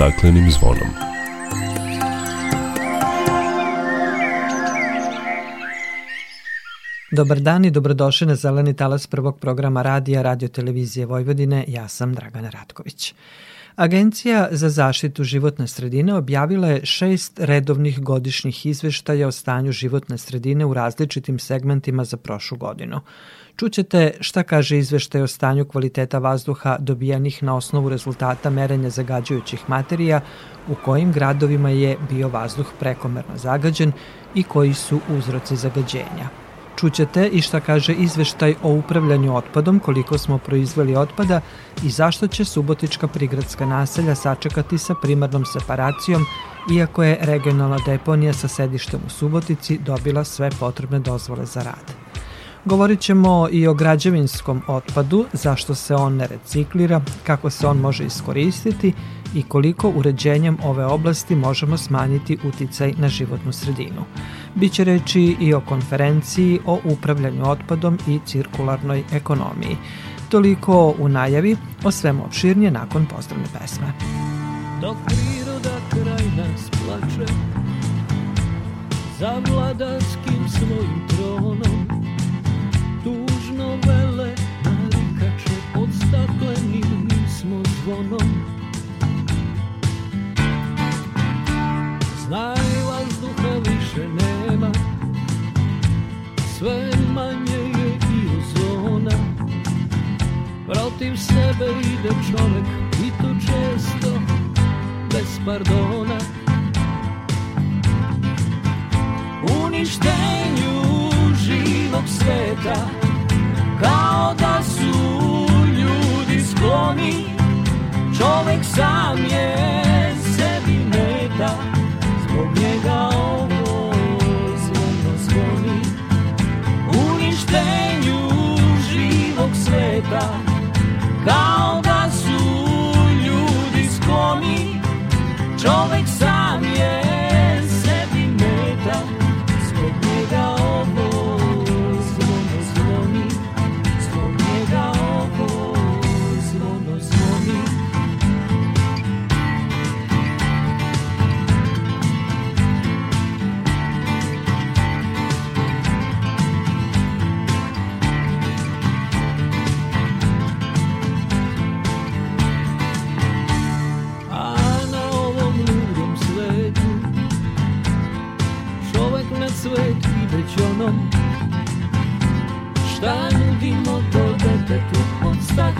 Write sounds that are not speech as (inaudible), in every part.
staklenim zvonom. Dobar dan i dobrodošli na Zeleni talas prvog programa radija Radio Televizije Vojvodine. Ja sam Dragana Ratković. Agencija za zaštitu životne sredine objavila je šest redovnih godišnjih izveštaja o stanju životne sredine u različitim segmentima za prošlu godinu. Čućete šta kaže izveštaj o stanju kvaliteta vazduha dobijanih na osnovu rezultata merenja zagađujućih materija, u kojim gradovima je bio vazduh prekomerno zagađen i koji su uzroci zagađenja. Čućete i šta kaže izveštaj o upravljanju otpadom, koliko smo proizveli otpada i zašto će Subotička prigradska naselja sačekati sa primarnom separacijom, iako je regionalna deponija sa sedištem u Subotici dobila sve potrebne dozvole za rad. Govorit ćemo i o građevinskom otpadu, zašto se on ne reciklira, kako se on može iskoristiti i koliko uređenjem ove oblasti možemo smanjiti uticaj na životnu sredinu. Biće reći i o konferenciji o upravljanju otpadom i cirkularnoj ekonomiji. Toliko u najavi, o svemu opširnije nakon pozdravne pesme. Dok priroda kraj nas plače, za vladarskim svojim tronom, zvonom. Znaj vazduha više nema, sve manje je i ozona. Protiv sebe ide čovek i to često bez pardona. Uništenju živog sveta čovek sam je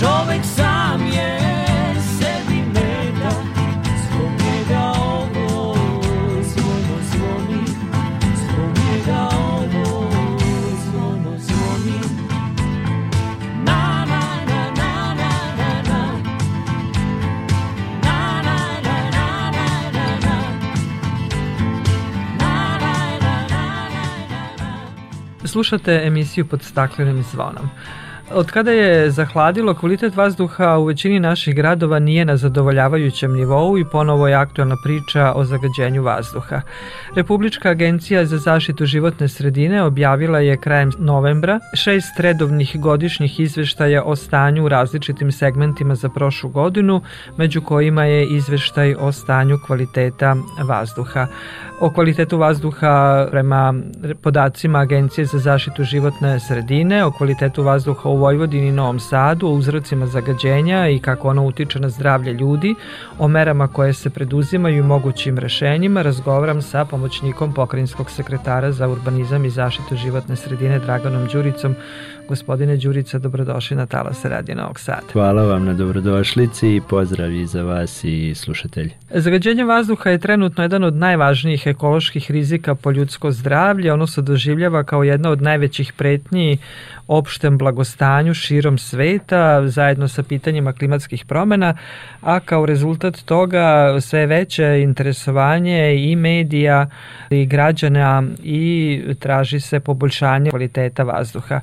Čovek sam je sebi meta Zbog njega ovo zvono zvoni Zbog njega ovo zvono zvoni Na na na na na na na Na na na na na na na Na na na na na na Slušate emisiju pod staklenim zvonom. Od kada je zahladilo, kvalitet vazduha u većini naših gradova nije na zadovoljavajućem nivou i ponovo je aktualna priča o zagađenju vazduha. Republička agencija za zaštitu životne sredine objavila je krajem novembra šest redovnih godišnjih izveštaja o stanju u različitim segmentima za prošlu godinu, među kojima je izveštaj o stanju kvaliteta vazduha. O kvalitetu vazduha prema podacima Agencije za zaštitu životne sredine, o kvalitetu vazduha u Vojvodini i Novom Sadu, o uzrocima zagađenja i kako ono utiče na zdravlje ljudi, o merama koje se preduzimaju i mogućim rešenjima, razgovaram sa pomoćnikom pokrajinskog sekretara za urbanizam i zaštitu životne sredine Draganom Đuricom. Gospodine Đurica, dobrodošli na Talase Radio Novog Sada. Hvala vam na dobrodošlici i pozdrav i za vas i slušatelji. Zagađenje vazduha je trenutno jedan od najvažnijih ekoloških rizika po ljudsko zdravlje. Ono se doživljava kao jedna od najvećih pretnji opštem blagostanju stanju širom sveta zajedno sa pitanjima klimatskih promena, a kao rezultat toga sve veće interesovanje i medija i građana i traži se poboljšanje kvaliteta vazduha.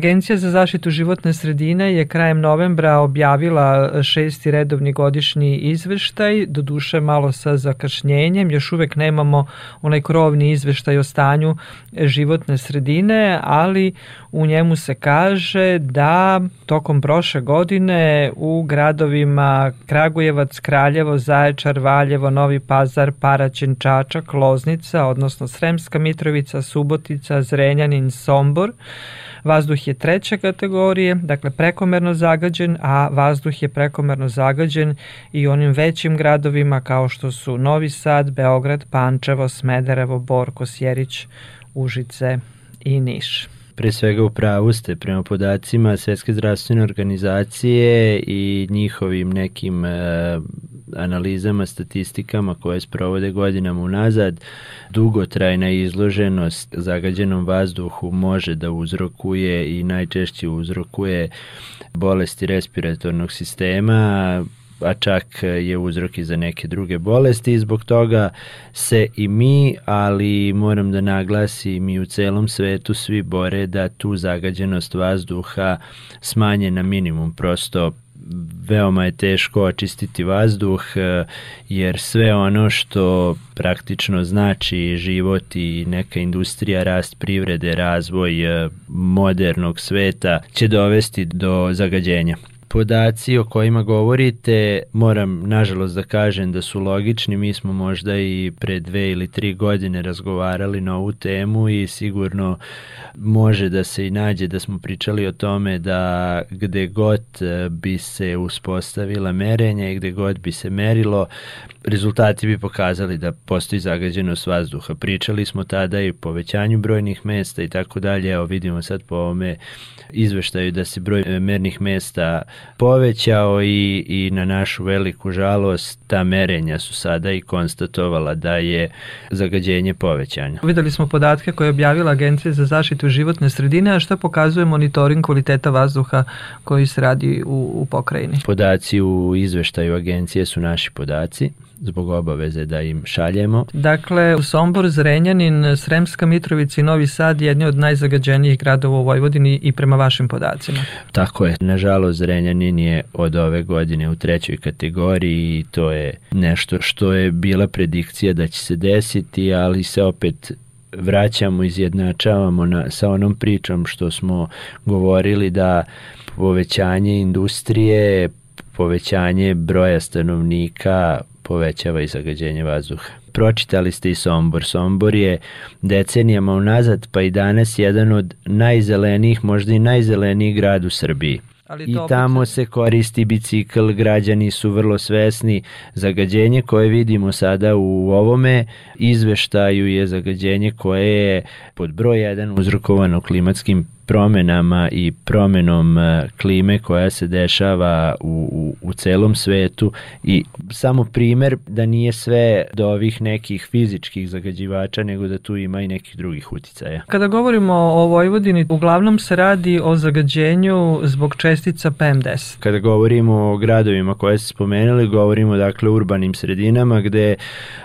Agencija za zaštitu životne sredine je krajem novembra objavila šesti redovni godišnji izveštaj, do duše malo sa zakašnjenjem, još uvek nemamo onaj krovni izveštaj o stanju životne sredine, ali u njemu se kaže da tokom prošle godine u gradovima Kragujevac, Kraljevo, Zaječar, Valjevo, Novi Pazar, Paraćin, Čačak, Loznica, odnosno Sremska Mitrovica, Subotica, Zrenjanin, Sombor, Vazduh je treće kategorije, dakle prekomerno zagađen, a vazduh je prekomerno zagađen i onim većim gradovima kao što su Novi Sad, Beograd, Pančevo, Smederevo, Bor, Kosjerić, Užice i Niš pre svega u pravu ste. Prema podacima Svetske zdravstvene organizacije i njihovim nekim e, analizama, statistikama koje sprovode godinama unazad, dugotrajna izloženost zagađenom vazduhu može da uzrokuje i najčešće uzrokuje bolesti respiratornog sistema, a čak je uzrok i za neke druge bolesti i zbog toga se i mi, ali moram da naglasim i u celom svetu svi bore da tu zagađenost vazduha smanje na minimum. Prosto veoma je teško očistiti vazduh jer sve ono što praktično znači život i neka industrija, rast privrede, razvoj modernog sveta će dovesti do zagađenja podaci o kojima govorite, moram nažalost da kažem da su logični, mi smo možda i pre dve ili tri godine razgovarali na ovu temu i sigurno može da se i nađe da smo pričali o tome da gde god bi se uspostavila merenja i gde god bi se merilo, rezultati bi pokazali da postoji zagađenost vazduha. Pričali smo tada i povećanju brojnih mesta i tako dalje, evo vidimo sad po ovome izveštaju da se broj mernih mesta povećao i, i na našu veliku žalost ta merenja su sada i konstatovala da je zagađenje povećanje. Videli smo podatke koje je objavila Agencija za zaštitu životne sredine, a što pokazuje monitoring kvaliteta vazduha koji se radi u, u pokrajini? Podaci u izveštaju agencije su naši podaci zbog obaveze da im šaljemo. Dakle, u Sombor, Zrenjanin, Sremska Mitrovica i Novi Sad jedni od najzagađenijih gradova u Vojvodini i prema vašim podacima. Tako je. Nažalost, Zrenjanin je od ove godine u trećoj kategoriji i to je nešto što je bila predikcija da će se desiti, ali se opet vraćamo, izjednačavamo na, sa onom pričom što smo govorili da povećanje industrije, povećanje broja stanovnika, povećava i zagađenje vazduha. Pročitali ste i Sombor. Sombor je decenijama unazad pa i danas jedan od najzelenijih, možda i najzelenijih grad u Srbiji. Ali I tamo se koristi bicikl, građani su vrlo svesni. Zagađenje koje vidimo sada u ovome izveštaju je zagađenje koje je pod broj 1 uzrokovano klimatskim promenama i promenom e, klime koja se dešava u, u, u celom svetu i samo primer da nije sve do ovih nekih fizičkih zagađivača nego da tu ima i nekih drugih uticaja. Kada govorimo o Vojvodini, uglavnom se radi o zagađenju zbog čestica PM10. Kada govorimo o gradovima koje ste spomenuli, govorimo dakle o urbanim sredinama gde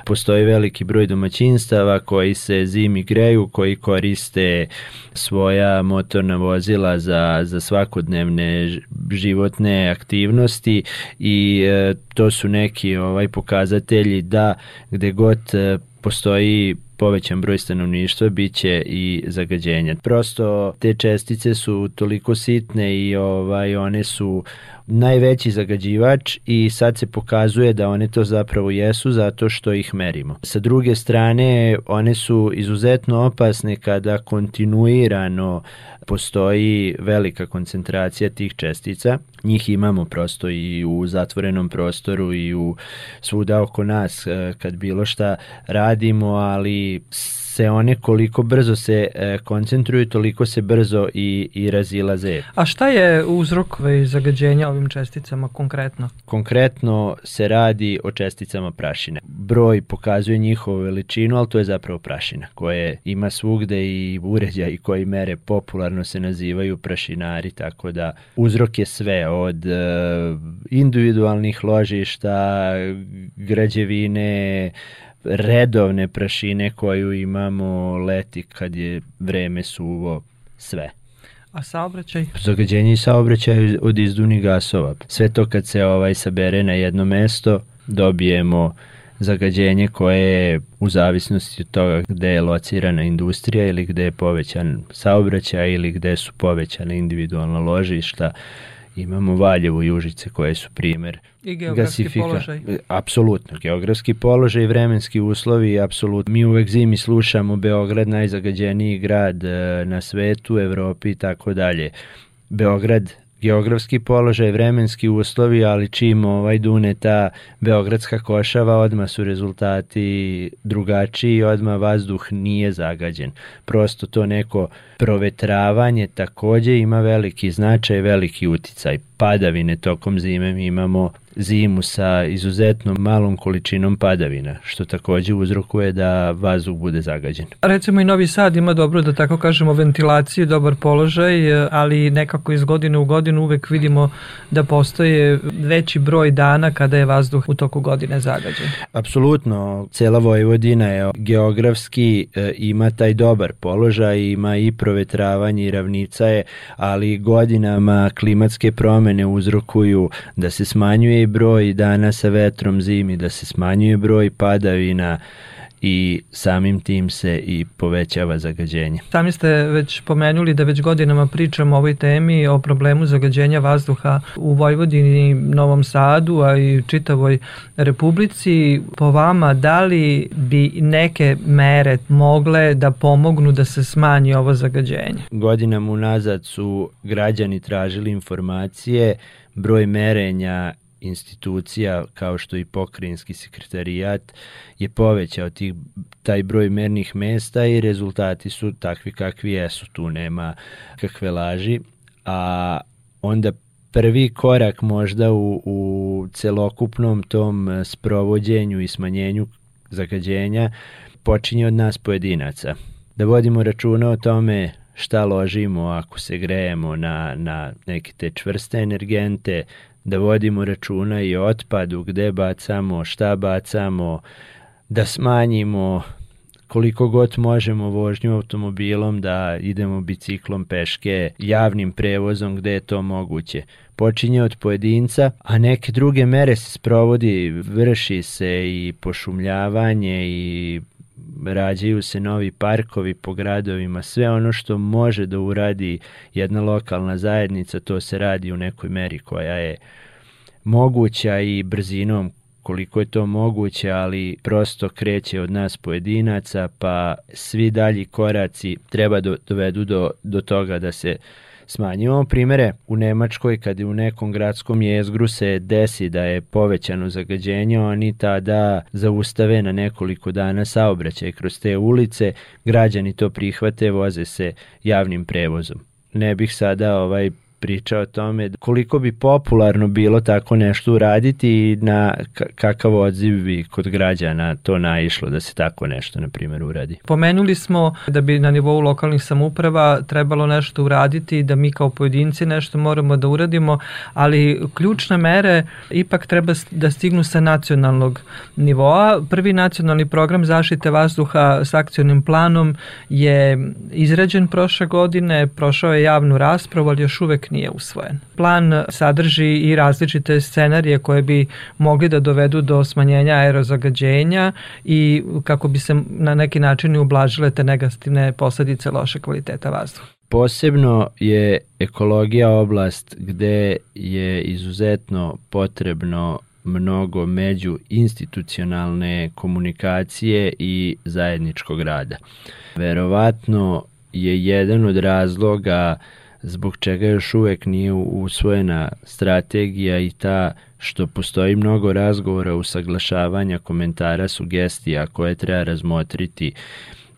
postoji veliki broj domaćinstava koji se zimi greju, koji koriste svoja motorna vozila za, za svakodnevne životne aktivnosti i e, to su neki ovaj pokazatelji da gde god e, postoji povećan broj stanovništva biće i zagađenja. Prosto te čestice su toliko sitne i ovaj one su najveći zagađivač i sad se pokazuje da one to zapravo jesu zato što ih merimo. Sa druge strane, one su izuzetno opasne kada kontinuirano postoji velika koncentracija tih čestica. Njih imamo prosto i u zatvorenom prostoru i u svuda oko nas eh, kad bilo šta radimo, ali se one koliko brzo se e, koncentruju, toliko se brzo i, i razilaze. A šta je uzrok zagađenja ovim česticama konkretno? Konkretno se radi o česticama prašine. Broj pokazuje njihovu veličinu, ali to je zapravo prašina koje ima svugde i uređaj koji mere popularno se nazivaju prašinari, tako da uzrok je sve od e, individualnih ložišta, građevine, redovne prašine koju imamo leti kad je vreme suvo, sve. A saobraćaj? Zagađenje i saobraćaj od izduvnih gasova. Sve to kad se ovaj sabere na jedno mesto, dobijemo zagađenje koje je u zavisnosti od toga gde je locirana industrija ili gde je povećan saobraćaj ili gde su povećane individualna ložišta. Imamo Valjevo i Užice koje su primer I geografski gasifika. položaj. Apsolutno, geografski položaj i vremenski uslovi, apsolutno. Mi uvek zimi slušamo Beograd najzagađeniji grad e, na svetu, Evropi i tako dalje. Beograd geografski položaj, vremenski uslovi, ali čim ovaj dune ta beogradska košava, odma su rezultati drugačiji, odma vazduh nije zagađen. Prosto to neko provetravanje takođe ima veliki značaj, veliki uticaj. Padavine tokom zime mi imamo zimu sa izuzetno malom količinom padavina, što takođe uzrokuje da vazduh bude zagađen. Recimo i Novi Sad ima dobro, da tako kažemo, ventilaciju, dobar položaj, ali nekako iz godine u godinu uvek vidimo da postoje veći broj dana kada je vazduh u toku godine zagađen. Apsolutno, cela Vojvodina je geografski e, ima taj dobar položaj, ima i provetravanje i ravnica je, ali godinama klimatske promene uzrokuju da se smanjuje broj dana sa vetrom zimi, da se smanjuje broj padavina i samim tim se i povećava zagađenje. Sami ste već pomenuli da već godinama pričamo o ovoj temi, o problemu zagađenja vazduha u Vojvodini, Novom Sadu, a i čitavoj Republici. Po vama, da li bi neke mere mogle da pomognu da se smanji ovo zagađenje? Godinama unazad su građani tražili informacije, broj merenja institucija kao što i pokrajinski sekretarijat je povećao tih, taj broj mernih mesta i rezultati su takvi kakvi jesu, tu nema kakve laži, a onda prvi korak možda u, u celokupnom tom sprovođenju i smanjenju zagađenja počinje od nas pojedinaca. Da vodimo računa o tome šta ložimo ako se grejemo na, na neke te čvrste energente, da vodimo računa i otpadu, gde bacamo, šta bacamo, da smanjimo koliko god možemo vožnju automobilom, da idemo biciklom, peške, javnim prevozom gde je to moguće. Počinje od pojedinca, a neke druge mere se sprovodi, vrši se i pošumljavanje i rađaju se novi parkovi po gradovima, sve ono što može da uradi jedna lokalna zajednica, to se radi u nekoj meri koja je moguća i brzinom koliko je to moguće, ali prosto kreće od nas pojedinaca, pa svi dalji koraci treba do, dovedu do, do toga da se smanjimo primere u Nemačkoj kad u nekom gradskom jezgru se desi da je povećano zagađenje, oni tada zaustave na nekoliko dana saobraćaj kroz te ulice, građani to prihvate, voze se javnim prevozom. Ne bih sada ovaj priča o tome koliko bi popularno bilo tako nešto uraditi i na kakav odziv bi kod građana to naišlo da se tako nešto, na primjer, uradi. Pomenuli smo da bi na nivou lokalnih samuprava trebalo nešto uraditi, da mi kao pojedinci nešto moramo da uradimo, ali ključne mere ipak treba da stignu sa nacionalnog nivoa. Prvi nacionalni program zaštite vazduha s akcionim planom je izrađen prošle godine, prošao je javnu raspravu, ali još uvek nije usvojen. Plan sadrži i različite scenarije koje bi mogli da dovedu do smanjenja aerozagađenja i kako bi se na neki način ublažile te negativne posledice loše kvaliteta vazduha. Posebno je ekologija oblast gde je izuzetno potrebno mnogo među institucionalne komunikacije i zajedničkog rada. Verovatno je jedan od razloga zbog čega još uvek nije usvojena strategija i ta što postoji mnogo razgovora, usaglašavanja, komentara, sugestija koje treba razmotriti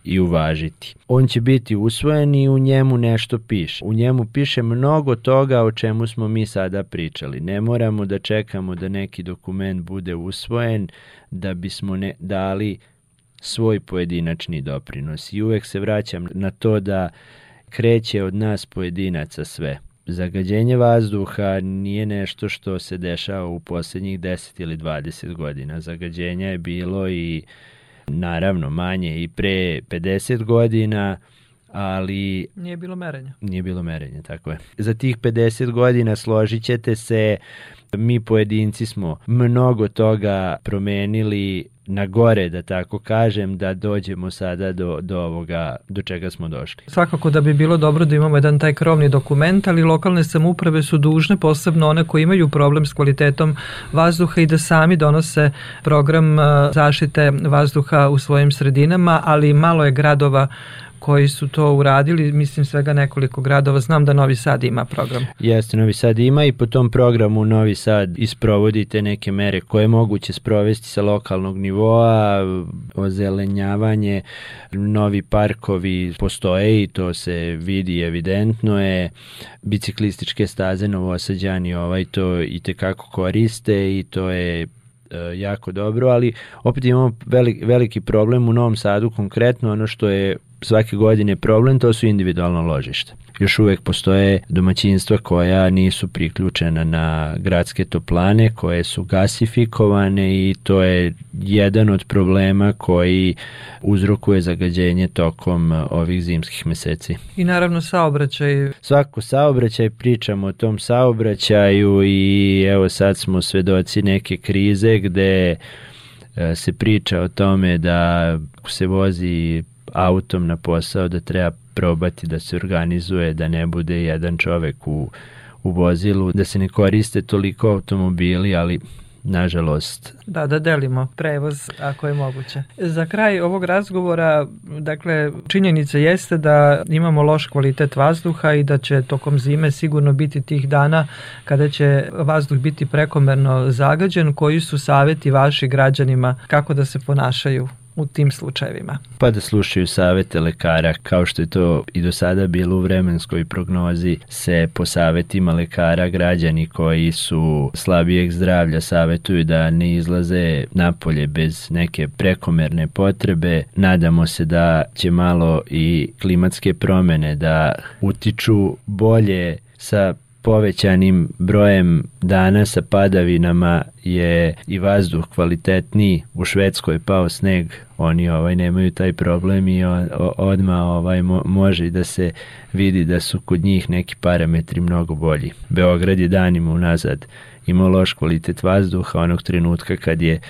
i uvažiti. On će biti usvojen i u njemu nešto piše. U njemu piše mnogo toga o čemu smo mi sada pričali. Ne moramo da čekamo da neki dokument bude usvojen da bismo ne dali svoj pojedinačni doprinos. I uvek se vraćam na to da kreće od nas pojedinaca sve. Zagađenje vazduha nije nešto što se dešava u poslednjih 10 ili 20 godina. Zagađenja je bilo i naravno manje i pre 50 godina, ali... Nije bilo merenja. Nije bilo merenja, tako je. Za tih 50 godina složit ćete se, mi pojedinci smo mnogo toga promenili na gore, da tako kažem, da dođemo sada do, do ovoga, do čega smo došli. Svakako da bi bilo dobro da imamo jedan taj krovni dokument, ali lokalne samuprave su dužne, posebno one koji imaju problem s kvalitetom vazduha i da sami donose program zaštite vazduha u svojim sredinama, ali malo je gradova koji su to uradili, mislim svega nekoliko gradova, znam da Novi Sad ima program. Jeste, Novi Sad ima i po tom programu Novi Sad isprovodite neke mere koje je moguće sprovesti sa lokalnog nivoa, ozelenjavanje, novi parkovi postoje i to se vidi evidentno je, biciklističke staze novosađani ovaj to i tekako koriste i to je e, jako dobro, ali opet imamo veliki, veliki problem u Novom Sadu konkretno ono što je svake godine problem, to su individualno ložište. Još uvek postoje domaćinstva koja nisu priključena na gradske toplane, koje su gasifikovane i to je jedan od problema koji uzrokuje zagađenje tokom ovih zimskih meseci. I naravno saobraćaj. Svako saobraćaj, pričamo o tom saobraćaju i evo sad smo svedoci neke krize gde e, se priča o tome da se vozi autom na posao da treba probati da se organizuje, da ne bude jedan čovek u, u vozilu, da se ne koriste toliko automobili, ali nažalost. Da, da delimo prevoz ako je moguće. Za kraj ovog razgovora, dakle, činjenica jeste da imamo loš kvalitet vazduha i da će tokom zime sigurno biti tih dana kada će vazduh biti prekomerno zagađen. Koji su saveti vaši građanima kako da se ponašaju u tim slučajevima. Pa da slušaju savete lekara, kao što je to i do sada bilo u vremenskoj prognozi, se po savetima lekara građani koji su slabijeg zdravlja savetuju da ne izlaze napolje bez neke prekomerne potrebe. Nadamo se da će malo i klimatske promene da utiču bolje sa povećanim brojem dana sa padavinama je i vazduh kvalitetniji. U Švedskoj pao sneg, oni ovaj nemaju taj problem i odma ovaj mo, može da se vidi da su kod njih neki parametri mnogo bolji. Beograd je danima unazad imao loš kvalitet vazduha onog trenutka kad je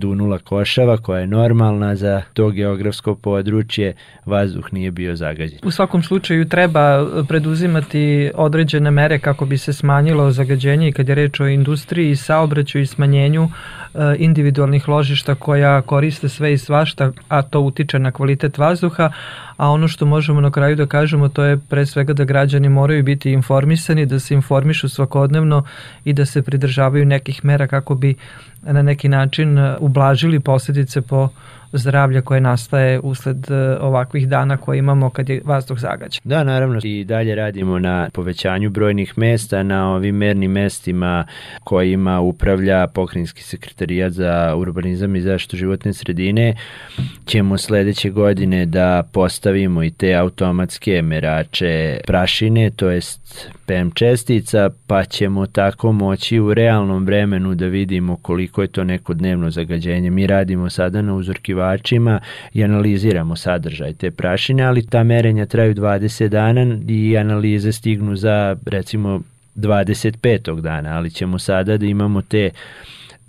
dunula košava koja je normalna za to geografsko područje, vazduh nije bio zagađen. U svakom slučaju treba preduzimati određene mere kako bi se smanjilo zagađenje i kad je reč o industriji, saobraću i smanjenju e, individualnih ložišta koja koriste sve i svašta, a to utiče na kvalitet vazduha, a ono što možemo na kraju da kažemo to je pre svega da građani moraju biti informisani, da se informišu svakodnevno i da se pridržavaju nekih mera kako bi na neki način uh, ublažili posljedice po zdravlja koje nastaje usled uh, ovakvih dana koje imamo kad je vazduh zagađen. Da, naravno i dalje radimo na povećanju brojnih mesta na ovim mernim mestima kojima upravlja pokrinjski sekretarijat za urbanizam i zaštitu životne sredine. Ćemo sledeće godine da postavimo i te automatske merače prašine, to jest PM čestica, pa ćemo tako moći u realnom vremenu da vidimo koliko je to neko dnevno zagađenje. Mi radimo sada na uzorkivačima i analiziramo sadržaj te prašine, ali ta merenja traju 20 dana i analize stignu za recimo 25. dana, ali ćemo sada da imamo te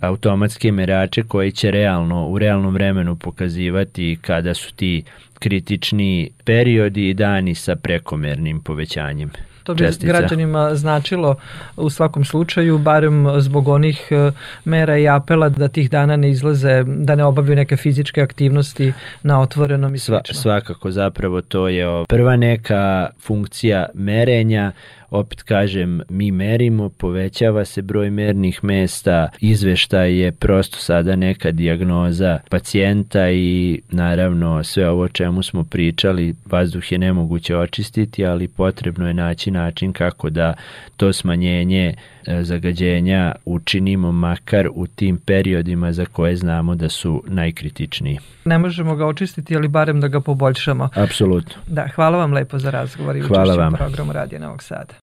automatske merače koji će realno u realnom vremenu pokazivati kada su ti kritični periodi i dani sa prekomernim povećanjem. To bi čestica. građanima značilo u svakom slučaju, barem zbog onih e, mera i apela da tih dana ne izlaze, da ne obavljaju neke fizičke aktivnosti na otvorenom i slično. Sva, svakako zapravo to je prva neka funkcija merenja opet kažem, mi merimo, povećava se broj mernih mesta, izveštaj je prosto sada neka dijagnoza pacijenta i naravno sve ovo čemu smo pričali, vazduh je nemoguće očistiti, ali potrebno je naći način kako da to smanjenje e, zagađenja učinimo makar u tim periodima za koje znamo da su najkritičniji. Ne možemo ga očistiti, ali barem da ga poboljšamo. Apsolutno. Da, hvala vam lepo za razgovor i učešće u programu Radija Novog Sada.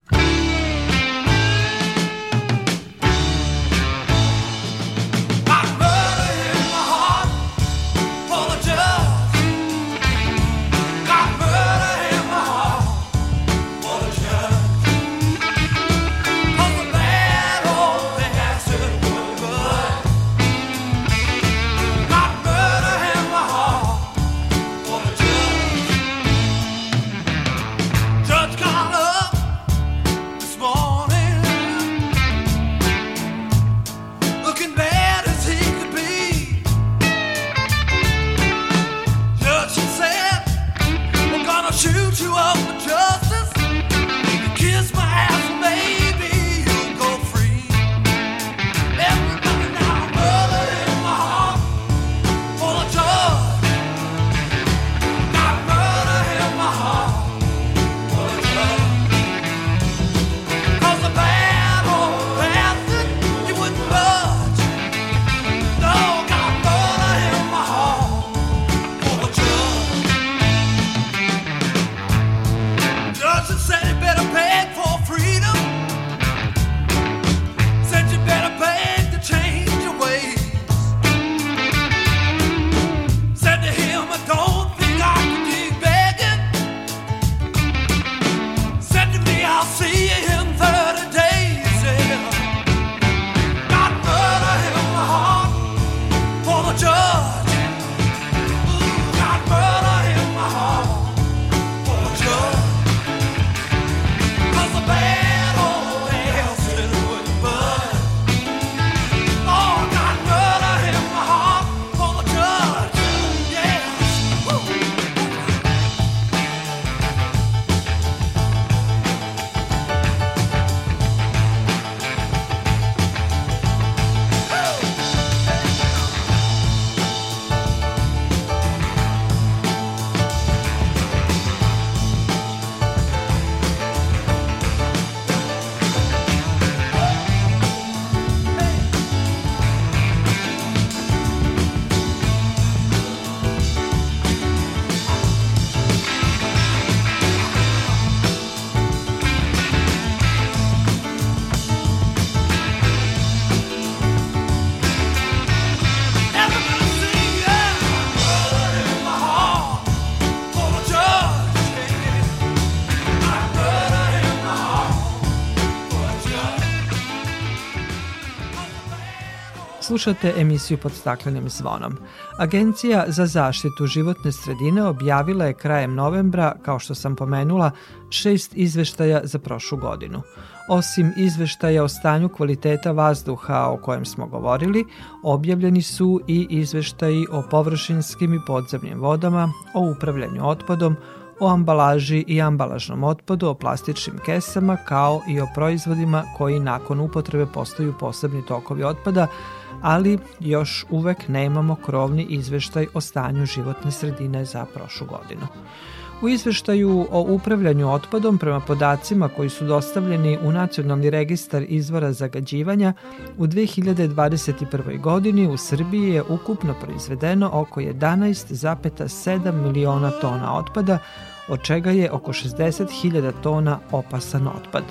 Slušate emisiju pod staklenim zvonom. Agencija za zaštitu životne sredine objavila je krajem novembra, kao što sam pomenula, šest izveštaja za prošlu godinu. Osim izveštaja o stanju kvaliteta vazduha o kojem smo govorili, objavljeni su i izveštaji o površinskim i podzemnim vodama, o upravljanju otpadom, o ambalaži i ambalažnom otpadu, o plastičnim kesama, kao i o proizvodima koji nakon upotrebe postaju posebni tokovi otpada, ali još uvek nemamo krovni izveštaj o stanju životne sredine za prošlu godinu. U izveštaju o upravljanju otpadom prema podacima koji su dostavljeni u Nacionalni registar izvora zagađivanja, u 2021. godini u Srbiji je ukupno proizvedeno oko 11,7 miliona tona otpada, od čega je oko 60.000 tona opasan otpad.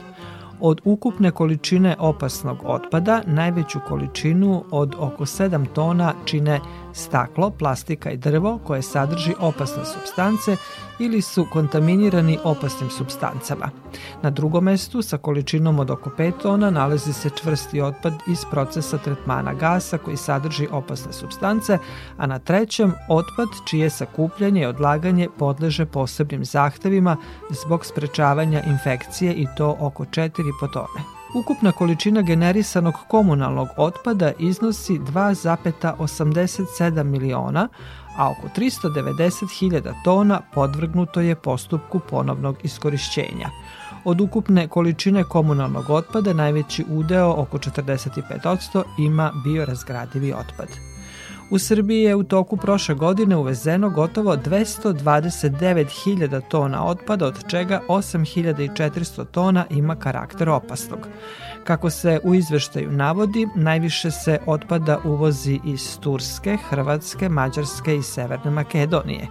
Od ukupne količine opasnog otpada najveću količinu od oko 7 tona čine staklo, plastika i drvo koje sadrži opasne substance ili su kontaminirani opasnim substancama. Na drugom mestu sa količinom od oko 5 tona nalazi se čvrsti otpad iz procesa tretmana gasa koji sadrži opasne substance, a na trećem otpad čije sakupljanje i odlaganje podleže posebnim zahtevima zbog sprečavanja infekcije i to oko 4,5 tone. Ukupna količina generisanog komunalnog otpada iznosi 2,87 miliona, a oko 390.000 tona podvrgnuto je postupku ponovnog iskorišćenja. Od ukupne količine komunalnog otpada najveći udeo, oko 45%, ima biorazgradivi otpad. U Srbiji je u toku prošle godine uvezeno gotovo 229.000 tona otpada, od čega 8.400 tona ima karakter opasnog. Kako se u izveštaju navodi, najviše se otpada uvozi iz Turske, Hrvatske, Mađarske i Severne Makedonije.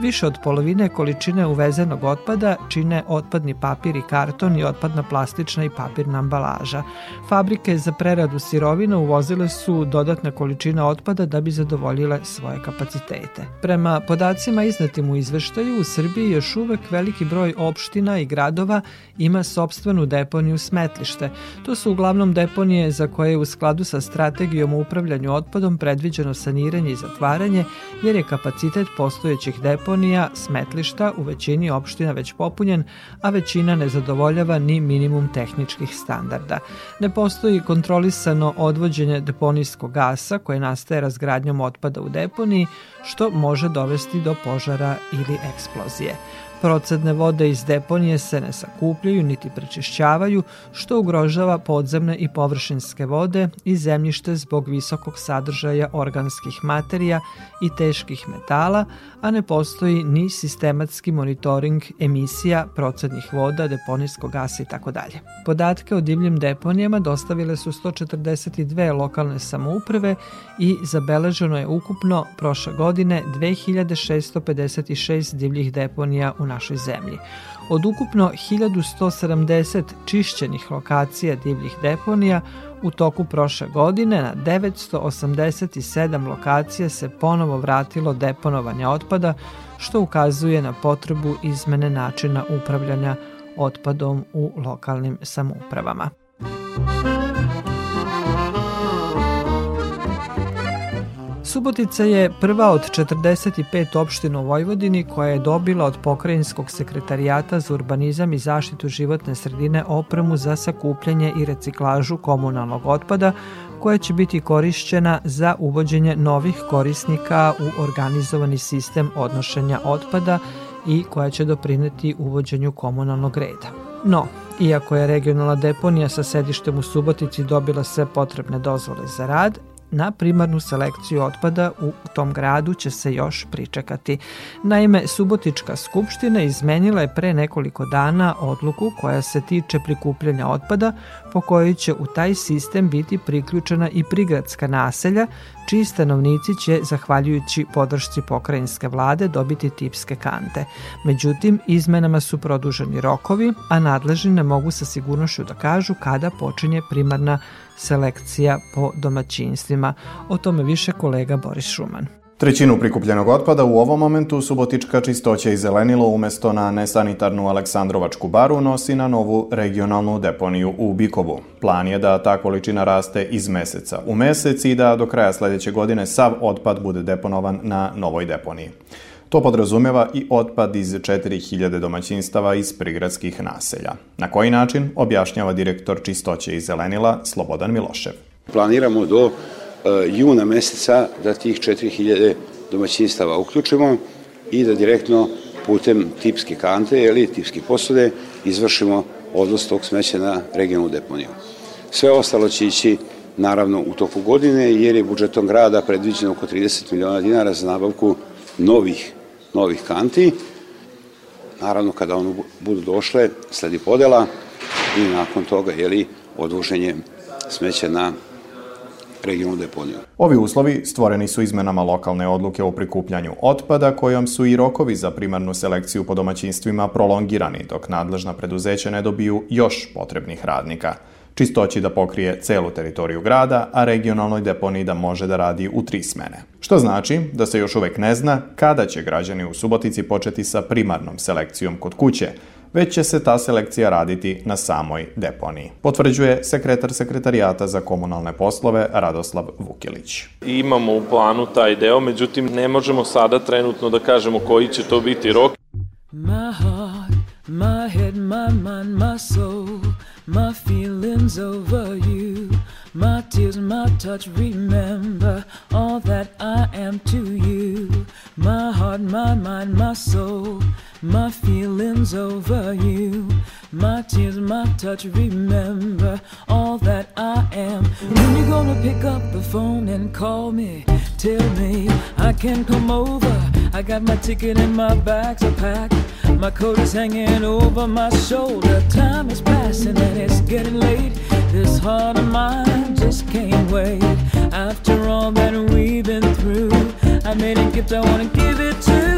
Više od polovine količine uvezenog otpada čine otpadni papir i karton i otpadna plastična i papirna ambalaža. Fabrike za preradu sirovina uvozile su dodatne količine otpada da bi zadovoljile svoje kapacitete. Prema podacima iznetim u izveštaju, u Srbiji još uvek veliki broj opština i gradova ima sobstvenu deponiju smetlište. To su uglavnom deponije za koje je u skladu sa strategijom o upravljanju otpadom predviđeno saniranje i zatvaranje, jer je kapacitet postojećih deponija smetlišta u većini opština već popunjen, a većina ne zadovoljava ni minimum tehničkih standarda. Ne postoji kontrolisano odvođenje deponijskog gasa koje nastaje razgradnjom otpada u deponiji, što može dovesti do požara ili eksplozije. Procedne vode iz deponije se ne sakupljaju niti prečišćavaju, što ugrožava podzemne i površinske vode i zemljište zbog visokog sadržaja organskih materija i teških metala, a ne postoji ni sistematski monitoring emisija procednih voda, deponijskog gasa i tako dalje. Podatke o divljim deponijama dostavile su 142 lokalne samouprave i zabeleženo je ukupno prošle godine 2656 divljih deponija u našoj zemlji. Od ukupno 1170 čišćenih lokacija divljih deponija u toku prošle godine na 987 lokacija se ponovo vratilo deponovanje otpada, što ukazuje na potrebu izmene načina upravljanja otpadom u lokalnim samoupravama. Subotica je prva od 45 opština u Vojvodini koja je dobila od Pokrajinskog sekretarijata za urbanizam i zaštitu životne sredine opremu za sakupljanje i reciklažu komunalnog otpada koja će biti korišćena za uvođenje novih korisnika u organizovani sistem odnošenja otpada i koja će doprineti uvođenju komunalnog reda. No, iako je regionalna deponija sa sedištem u Subotici dobila sve potrebne dozvole za rad, Na primarnu selekciju otpada u tom gradu će se još pričekati. Naime, Subotička skupština izmenila je pre nekoliko dana odluku koja se tiče prikupljanja otpada, po kojoj će u taj sistem biti priključena i prigradska naselja, čiji stanovnici će, zahvaljujući podršci pokrajinske vlade, dobiti tipske kante. Međutim, izmenama su produženi rokovi, a nadležni ne mogu sa sigurnošću da kažu kada počinje primarna selekcija po domaćinstvima. O tome više kolega Boris Šuman. Trećinu prikupljenog otpada u ovom momentu Subotička čistoća i zelenilo umesto na nesanitarnu Aleksandrovačku baru nosi na novu regionalnu deponiju u Bikovu. Plan je da ta količina raste iz meseca u mesec i da do kraja sledeće godine sav otpad bude deponovan na novoj deponiji. To podrazumeva i otpad iz 4000 domaćinstava iz prigradskih naselja. Na koji način, objašnjava direktor čistoće i zelenila Slobodan Milošev. Planiramo do uh, juna meseca da tih 4000 domaćinstava uključimo i da direktno putem tipske kante ili tipske posude izvršimo odvoz tog smeća na regionalnu deponiju. Sve ostalo će ići naravno u toku godine jer je budžetom grada predviđeno oko 30 miliona dinara za nabavku novih novih kanti. Naravno, kada ono budu došle, sledi podela i nakon toga, jeli, odvoženje smeća na regionalnu deponiju. Ovi uslovi stvoreni su izmenama lokalne odluke o prikupljanju otpada, kojom su i rokovi za primarnu selekciju po domaćinstvima prolongirani, dok nadležna preduzeća ne dobiju još potrebnih radnika – čistoći da pokrije celu teritoriju grada, a regionalnoj deponiji da može da radi u tri smene. Što znači da se još uvek ne zna kada će građani u Subotici početi sa primarnom selekcijom kod kuće, već će se ta selekcija raditi na samoj deponiji. Potvrđuje sekretar sekretarijata za komunalne poslove Radoslav Vukilić. Imamo u planu taj deo, međutim ne možemo sada trenutno da kažemo koji će to biti rok. My heart, my head, my mind, my soul my feelings over you, my tears, my touch. Remember all that I am to you. My heart, my mind, my soul, my feelings over you. My tears, my touch, remember all that I am. When you gonna pick up the phone and call me? Tell me I can come over. I got my ticket and my bags are packed. My coat is hanging over my shoulder. Time is passing and it's getting late. This heart of mine just can't wait. After all that we've been through, I made a gift, I wanna give it to.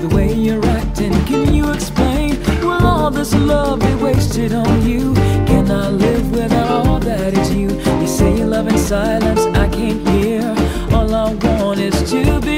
The way you're acting, can you explain? Will all this love be wasted on you? Can I live without all that is you? You say you love in silence, I can't hear. All I want is to be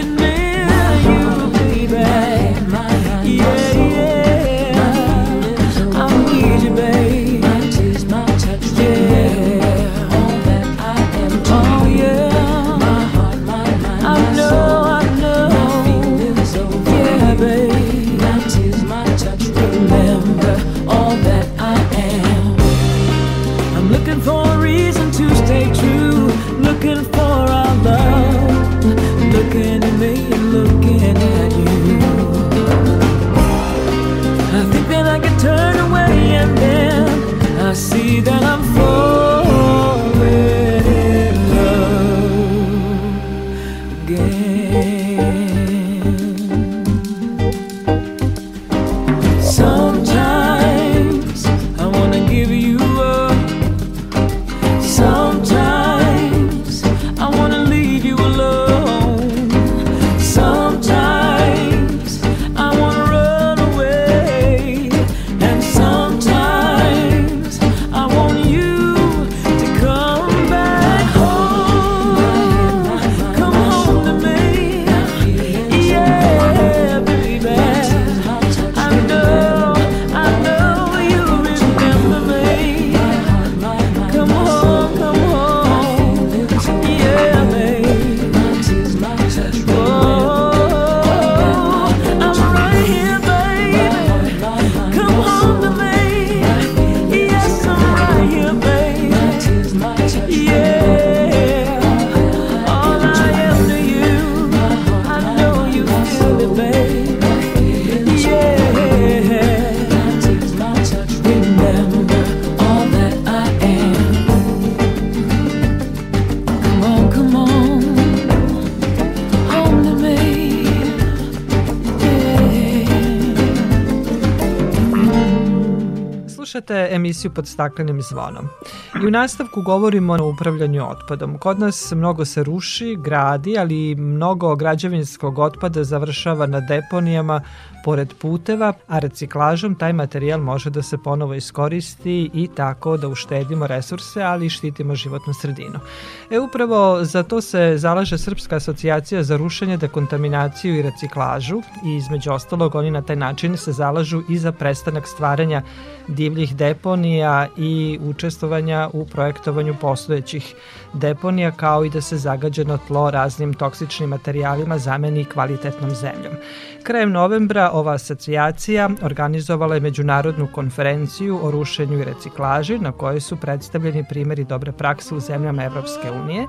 emisiju pod staklenim zvonom. I u nastavku govorimo o upravljanju otpadom. Kod nas mnogo se ruši, gradi, ali mnogo građevinskog otpada završava na deponijama pored puteva, a reciklažom taj materijal može da se ponovo iskoristi i tako da uštedimo resurse, ali i štitimo životnu sredinu. E upravo za to se zalaže Srpska asocijacija za rušenje, dekontaminaciju i reciklažu i između ostalog oni na taj način se zalažu i za prestanak stvaranja divljih deponija i učestvovanja u projektovanju postojećih deponija kao i da se zagađeno tlo raznim toksičnim materijalima zameni kvalitetnom zemljom. Krajem novembra ova asocijacija organizovala je međunarodnu konferenciju o rušenju i reciklaži na kojoj su predstavljeni primjeri dobre prakse u zemljama Evropske unije.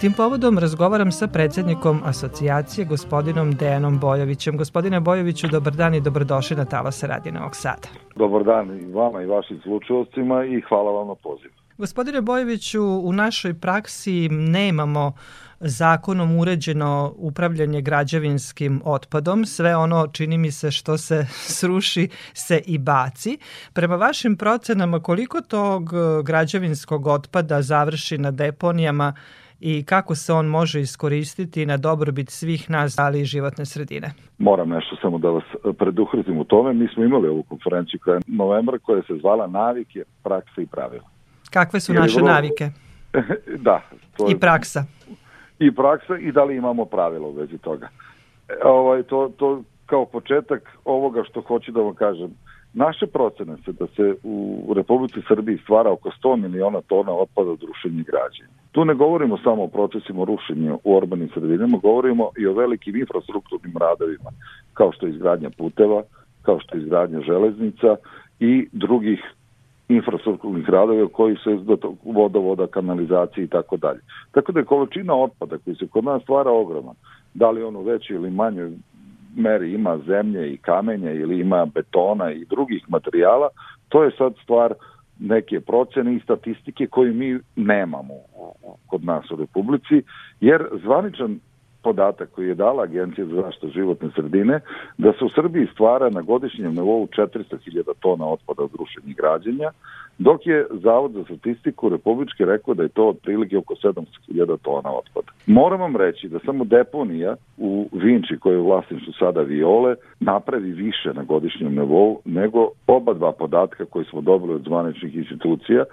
Tim povodom razgovaram sa predsednikom asocijacije gospodinom Dejanom Bojovićem. Gospodine Bojoviću, dobar dan i dobrodošli na Talase Radije Novog Sada. Dobar dan i vama i vašim slučajovcima i hvala vam na pozivu. Gospodine Bojeviću, u našoj praksi nemamo zakonom uređeno upravljanje građevinskim otpadom. Sve ono, čini mi se, što se (laughs) sruši se i baci. Prema vašim procenama, koliko tog e, građevinskog otpada završi na deponijama i kako se on može iskoristiti na dobrobit svih nas, ali i životne sredine? Moram nešto samo da vas preduhrzim u tome. Mi smo imali ovu konferenciju koja je novembra koja se zvala Navike, praksa i pravila. Kakve su naše vrlo- navike (laughs) da. To i praksa? I praksa i da li imamo pravila u vezi toga. E, ovaj, to, to, kao početak ovoga što hoću da vam kažem. Naše procene se da se u Republici Srbiji stvara oko 100 miliona tona otpada od rušenja i građenja. Tu ne govorimo samo o procesima rušenja u urbanim sredinama, govorimo i o velikim infrastrukturnim radovima, kao što je izgradnja puteva, kao što je izgradnja železnica i drugih infrastrukturnih radova koji se do vodovoda, kanalizacije i tako dalje. Tako da je količina otpada koji se kod nas stvara ogromna. Da li ono veći ili manjoj meri ima zemlje i kamenja ili ima betona i drugih materijala, to je sad stvar neke procene i statistike koje mi nemamo kod nas u Republici, jer zvaničan podatak koji je dala Agencija za zaštitu životne sredine, da se u Srbiji stvara na godišnjem nivou 400.000 tona otpada od rušenja i građenja, dok je Zavod za statistiku Republički rekao da je to otprilike oko 700.000 tona otpada. Moram vam reći da samo deponija u Vinči, koja je u sada Viole, napravi više na godišnjem nivou nego oba dva podatka koji smo dobili od zvaničnih institucija,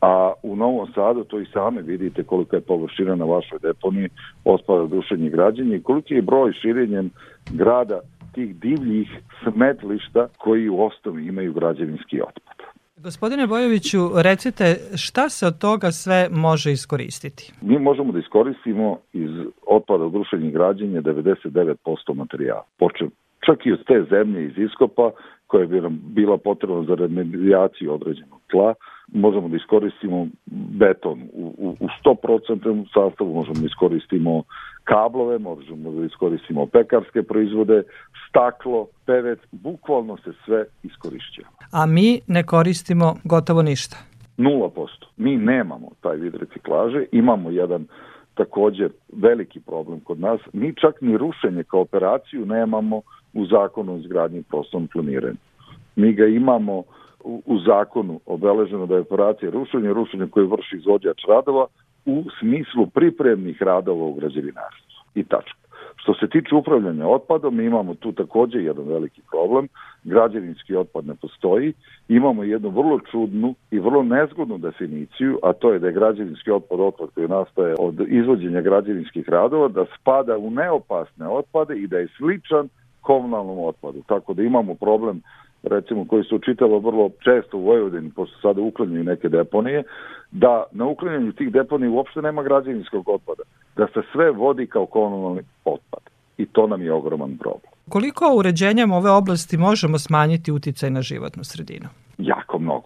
a u Novom Sadu to i same vidite kolika je površina na vašoj deponiji otpada dušenje građenje i koliki je broj širenjem grada tih divljih smetlišta koji u osnovi imaju građevinski otpad. Gospodine Bojoviću, recite šta se od toga sve može iskoristiti? Mi možemo da iskoristimo iz otpada od rušenja građenja 99% materijala. Počeo čak i od te zemlje iz iskopa koja bi nam bila potrebna za remedijaciju određenog tla, možemo da iskoristimo beton u, u, u 100% sastavu, možemo da iskoristimo kablove, možemo da iskoristimo pekarske proizvode, staklo, pevet, bukvalno se sve iskorišćava. A mi ne koristimo gotovo ništa? 0%. Mi nemamo taj vid reciklaže, imamo jedan takođe veliki problem kod nas. Mi čak ni rušenje kao operaciju nemamo u zakonu o izgradnji prostornom planiranju. Mi ga imamo u, u zakonu obeleženo da je operacija rušenja, rušenje koje vrši izvođač radova u smislu pripremnih radova u građevinarstvu. I tačka. Što se tiče upravljanja otpadom, mi imamo tu takođe jedan veliki problem. Građevinski otpad ne postoji. Imamo jednu vrlo čudnu i vrlo nezgodnu definiciju, a to je da je građevinski otpad otpad koji nastaje od izvođenja građevinskih radova, da spada u neopasne otpade i da je sličan komunalnom otpadu. Tako da imamo problem recimo koji se učitava vrlo često u Vojvodini, pošto sada uklanjaju neke deponije, da na uklanjanju tih deponija uopšte nema građevinskog otpada, da se sve vodi kao komunalni otpad. I to nam je ogroman problem. Koliko uređenjem ove oblasti možemo smanjiti uticaj na životnu sredinu? Jako mnogo.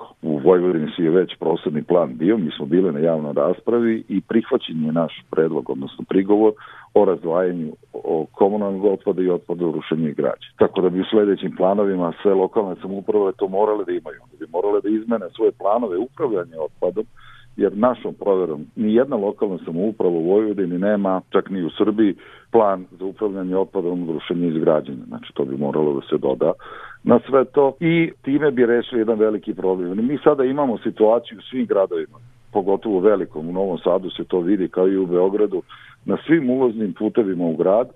Vojvodini si je već prostorni plan bio, mi smo bili na javnoj raspravi i prihvaćen je naš predlog, odnosno prigovor o razdvajanju o komunalnog otpada i otpada u rušenju i građe. Tako da bi u sledećim planovima sve lokalne samouprave to morale da imaju. Da bi morale da izmene svoje planove upravljanja otpadom, jer našom proverom ni jedna lokalna samouprava u Vojvodini nema, čak ni u Srbiji, plan za upravljanje otpadom, rušenje i izgrađenje. Znači, to bi moralo da se doda na sve to i time bi rešili jedan veliki problem. Mi sada imamo situaciju u svim gradovima, pogotovo u velikom, u Novom Sadu se to vidi kao i u Beogradu, na svim ulaznim putevima u grad,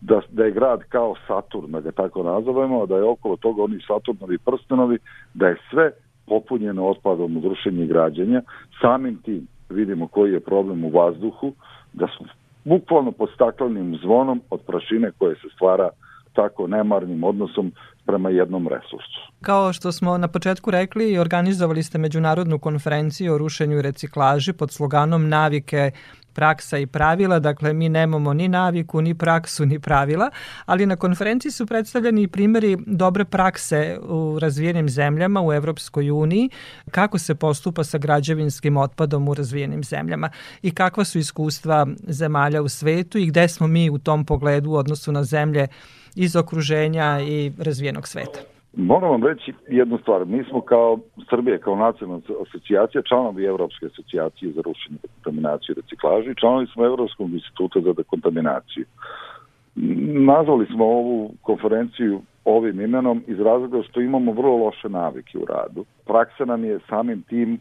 da, da je grad kao Saturn, da ga tako nazovemo, da je okolo toga oni Saturnovi prstenovi, da je sve popunjeno otpadom od rušenja i građenja. Samim tim vidimo koji je problem u vazduhu, da smo bukvalno pod staklenim zvonom od prašine koje se stvara tako nemarnim odnosom prema jednom resursu. Kao što smo na početku rekli, organizovali ste međunarodnu konferenciju o rušenju i reciklaži pod sloganom Navike praksa i pravila, dakle mi nemamo ni naviku, ni praksu, ni pravila, ali na konferenciji su predstavljeni i primjeri dobre prakse u razvijenim zemljama u Evropskoj uniji, kako se postupa sa građevinskim otpadom u razvijenim zemljama i kakva su iskustva zemalja u svetu i gde smo mi u tom pogledu u odnosu na zemlje iz okruženja i razvijenog sveta. Moram vam reći jednu stvar. Mi smo kao Srbije, kao nacionalna asocijacija, članovi Evropske asocijacije za rušenje dekontaminaciju i reciklažu i članovi smo Evropskog instituta za dekontaminaciju. Nazvali smo ovu konferenciju ovim imenom iz razloga što imamo vrlo loše navike u radu. Praksa nam je samim tim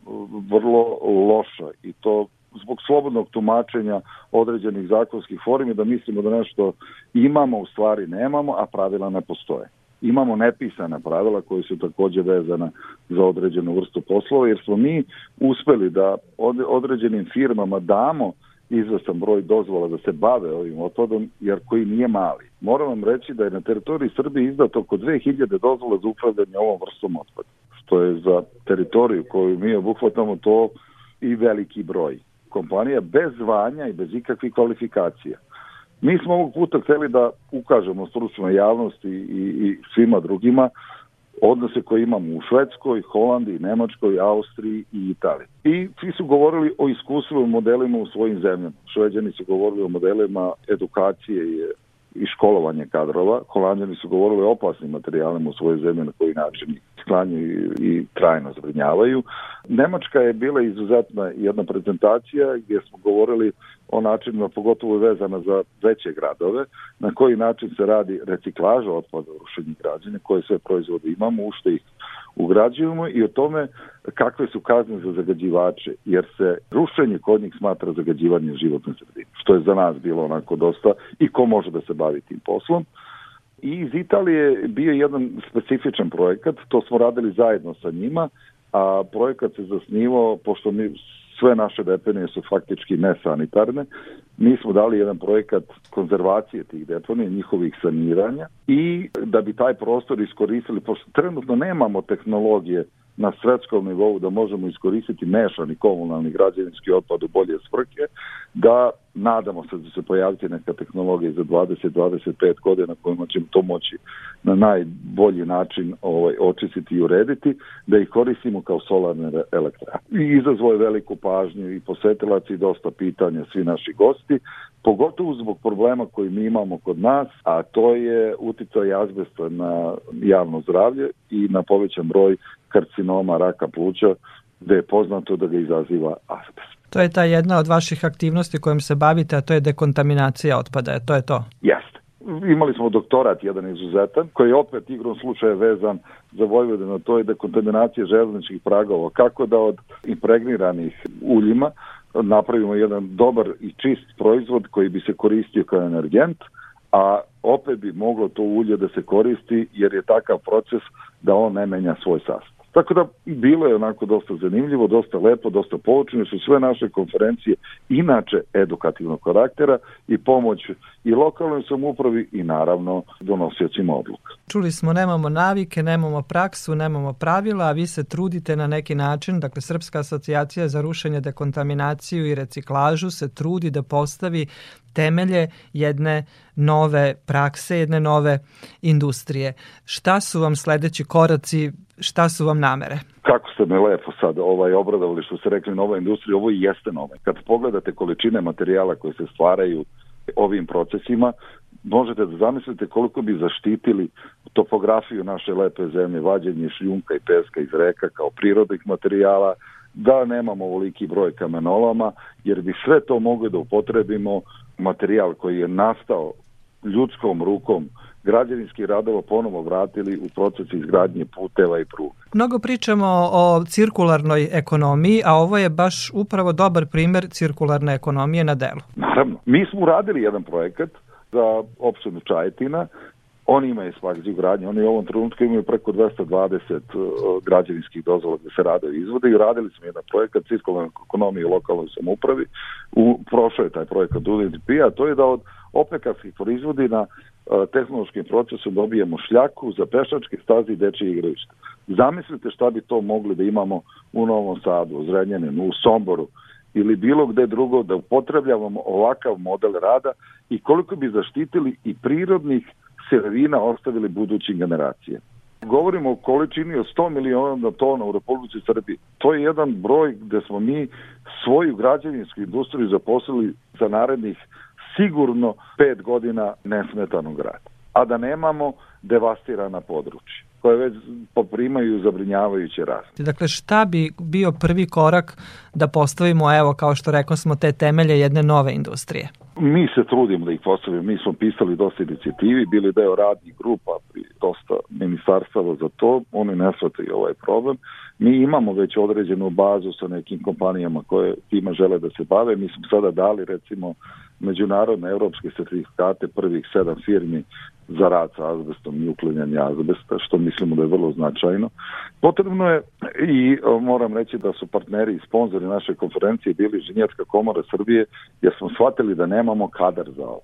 vrlo loša i to zbog slobodnog tumačenja određenih zakonskih formi da mislimo da nešto imamo, u stvari nemamo, a pravila ne postoje imamo nepisana pravila koje su takođe vezana za određenu vrstu poslova, jer smo mi uspeli da određenim firmama damo izvestan broj dozvola da se bave ovim otpadom, jer koji nije mali. moram vam reći da je na teritoriji Srbije izdato oko 2000 dozvola za upravljanje ovom vrstom otpada, što je za teritoriju koju mi obuhvatamo to i veliki broj kompanija bez zvanja i bez ikakvih kvalifikacija. Mi smo ovog puta hteli da ukažemo stručnoj javnosti i, i svima drugima odnose koje imamo u Švedskoj, Holandiji, Nemačkoj, Austriji i Italiji. I svi su govorili o iskustvu modelima u svojim zemljama. Šveđani su govorili o modelima edukacije i i školovanje kadrova. Holandjani su govorili o opasnim materijalima u svojoj zemlji na koji način ih sklanjaju i trajno zbrinjavaju. Nemačka je bila izuzetna jedna prezentacija gdje smo govorili o načinima, pogotovo vezana za veće gradove, na koji način se radi reciklaža otpada u rušenju građane, koje sve proizvode imamo, u što ih ugrađujemo i o tome kakve su kazne za zagađivače, jer se rušenje kod njih smatra zagađivanjem životne sredine, što je za nas bilo onako dosta i ko može da se bavi tim poslom. I iz Italije bio jedan specifičan projekat, to smo radili zajedno sa njima, a projekat se zasnivao, pošto mi sve naše deponije su faktički nesanitarne. Mi smo dali jedan projekat konzervacije tih deponija, njihovih saniranja i da bi taj prostor iskoristili, pošto trenutno nemamo tehnologije na svetskom nivou da možemo iskoristiti mešani komunalni građevinski otpad u bolje svrhe, da nadamo se da će se pojaviti neka tehnologija za 20-25 godina kojima ćemo to moći na najbolji način ovaj, očistiti i urediti, da ih koristimo kao solarne elektrane. I izazvoje veliku pažnju i posetilaci i dosta pitanja svi naši gosti, pogotovo zbog problema koji mi imamo kod nas, a to je uticaj azbesta na javno zdravlje i na povećan broj karcinoma, raka pluća, gde je poznato da ga izaziva azbest. To je ta jedna od vaših aktivnosti kojom se bavite, a to je dekontaminacija otpada, to je to? Jeste. Imali smo doktorat jedan izuzetan, koji je opet igrom slučaja vezan za Vojvodinu, to je dekontaminacija železničkih pragova. Kako da od impregniranih uljima napravimo jedan dobar i čist proizvod koji bi se koristio kao energent, a opet bi moglo to ulje da se koristi jer je takav proces da on ne menja svoj sastav. Tako da bilo je onako dosta zanimljivo, dosta lepo, dosta poučene su sve naše konferencije inače edukativnog karaktera i pomoć i lokalnoj samupravi i naravno donosiocima odluka. Čuli smo nemamo navike, nemamo praksu, nemamo pravila, a vi se trudite na neki način, dakle Srpska asocijacija za rušenje, dekontaminaciju i reciklažu se trudi da postavi temelje jedne nove prakse, jedne nove industrije. Šta su vam sledeći koraci šta su vam namere? Kako ste me lepo sad ovaj, obradovali što ste rekli nova industrija, ovo i jeste nova. Kad pogledate količine materijala koje se stvaraju ovim procesima, možete da zamislite koliko bi zaštitili topografiju naše lepe zemlje, vađenje šljunka i peska iz reka kao prirodnih materijala, da nemamo ovoliki broj kamenolama, jer bi sve to mogli da upotrebimo materijal koji je nastao ljudskom rukom građevinskih radova ponovo vratili u proces izgradnje puteva i pruga. Mnogo pričamo o cirkularnoj ekonomiji, a ovo je baš upravo dobar primer cirkularne ekonomije na delu. Naravno. Mi smo uradili jedan projekat za opštinu Čajetina, Oni imaju svakđe gradnje, oni u ovom trenutku imaju preko 220 uh, građevinskih dozvola gde se rade i izvode i radili smo jedan projekat cirkularne ekonomije u lokalnoj samoupravi. U, prošao je taj projekat UNDP, a to je da od opekarskih proizvodina tehnološkim procesom dobijemo šljaku za pešačke staze i dečje igralište. Zamislite šta bi to mogli da imamo u Novom Sadu, u Zrenjaninu, u Somboru ili bilo gde drugo da upotrebljavamo ovakav model rada i koliko bi zaštitili i prirodnih sirovina ostavili budućim generacijama. Govorimo o količini od 100 miliona tona u Republici Srbiji. To je jedan broj gde smo mi svoju građevinsku industriju zaposlili za narednih sigurno pet godina nesmetanog rada, a da nemamo devastirana područja koje već poprimaju zabrinjavajuće rast. Dakle, šta bi bio prvi korak da postavimo, evo, kao što rekao smo, te temelje jedne nove industrije? Mi se trudimo da ih postavimo. Mi smo pisali dosta inicijativi, bili deo radnih grupa pri dosta ministarstava za to. Oni ne shvataju ovaj problem. Mi imamo već određenu bazu sa nekim kompanijama koje tima žele da se bave. Mi smo sada dali recimo međunarodne evropske sertifikate prvih sedam firmi za rad sa azbestom i uklanjanje azbesta, što mislimo da je vrlo značajno. Potrebno je i moram reći da su partneri i sponzori naše konferencije bili Inženjerska komora Srbije, jer smo shvatili da nemamo kadar za ovo.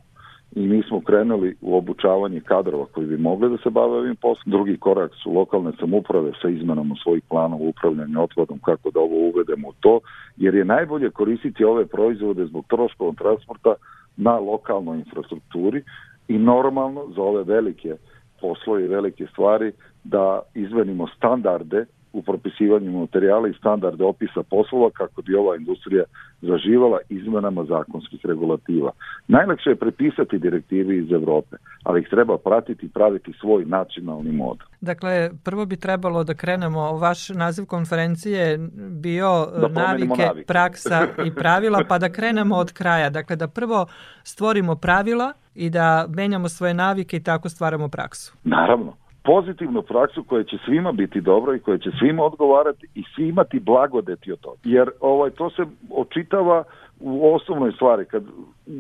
i mi smo krenuli u obučavanje kadrova koji bi mogli da se bave ovim poslom. Drugi korak su lokalne samuprave sa izmenama svojih planova upravljanja otpadom, kako da ovo uvedemo u to, jer je najbolje koristiti ove proizvode zbog troškova transporta na lokalnoj infrastrukturi i normalno za ove velike poslove i velike stvari da izvenimo standarde u propisivanju materijala i standarde opisa poslova kako bi ova industrija zaživala izmenama zakonskih regulativa. Najlakše je prepisati direktive iz Evrope, ali ih treba pratiti i praviti svoj nacionalni model. Dakle, prvo bi trebalo da krenemo, vaš naziv konferencije bio da navike, navike, praksa i (laughs) pravila, pa da krenemo od kraja. Dakle, da prvo stvorimo pravila i da menjamo svoje navike i tako stvaramo praksu. Naravno pozitivnu praksu koja će svima biti dobro i koja će svima odgovarati i svi imati blagodeti od toga. Jer ovaj, to se očitava u osnovnoj stvari, kad,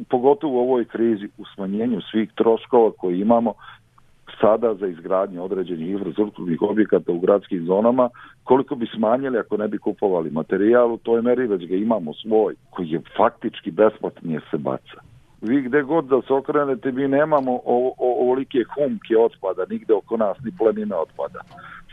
pogotovo u ovoj krizi, u smanjenju svih troškova koje imamo sada za izgradnju određenih infrastrukturnih objekata u gradskim zonama, koliko bi smanjili ako ne bi kupovali materijal, u toj meri već ga imamo svoj, koji je faktički besplatnije se baca vi gde god da se okrenete, mi nemamo ovolike humke otpada, nigde oko nas, ni planine otpada.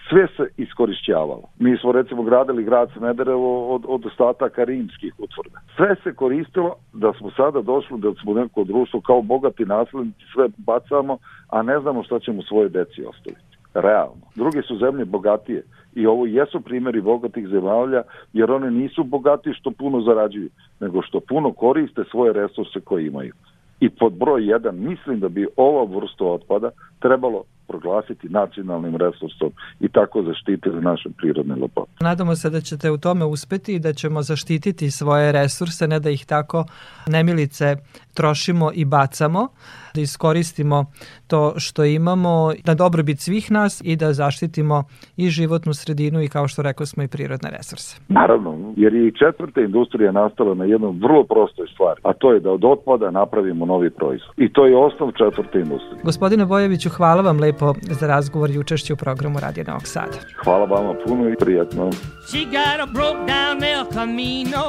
Sve se iskorišćavalo. Mi smo recimo gradili grad Smederevo od, od ostataka rimskih utvrda. Sve se koristilo da smo sada došli da smo neko društvo kao bogati naslednici sve bacamo, a ne znamo šta ćemo svoje deci ostaviti. Realno. Druge su zemlje bogatije i ovo jesu primjeri bogatih zemalja, jer one nisu bogati što puno zarađuju, nego što puno koriste svoje resurse koje imaju. I pod broj 1 mislim da bi ova vrsta otpada trebalo proglasiti nacionalnim resursom i tako zaštititi naše prirodne lepote. Nadamo se da ćete u tome uspeti i da ćemo zaštititi svoje resurse, ne da ih tako nemilice trošimo i bacamo, da iskoristimo to što imamo na dobrobit svih nas i da zaštitimo i životnu sredinu i kao što rekao smo i prirodne resurse. Naravno, jer i četvrta industrija nastala na jednom vrlo prostoj stvari, a to je da od otpada napravimo novi proizvod. I to je osnov četvrte industrije. Gospodine Bojeviću, hvala vam lepo za razgovor i učešće u programu Radio Novog Sada. Hvala vama puno i prijatno. She got a broke down El Camino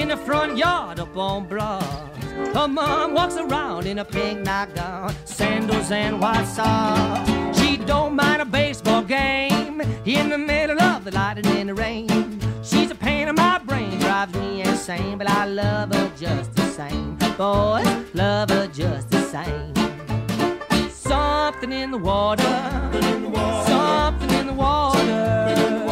in the front yard up on Broad. Her mom walks around in a pink nightgown, sandals and white socks. She don't mind a baseball game in the middle of the lightning and the rain. She's a pain in my brain, drives me insane, but I love her just the same. Boys, love her just the same. Something in the water, something in the water. Something in the water.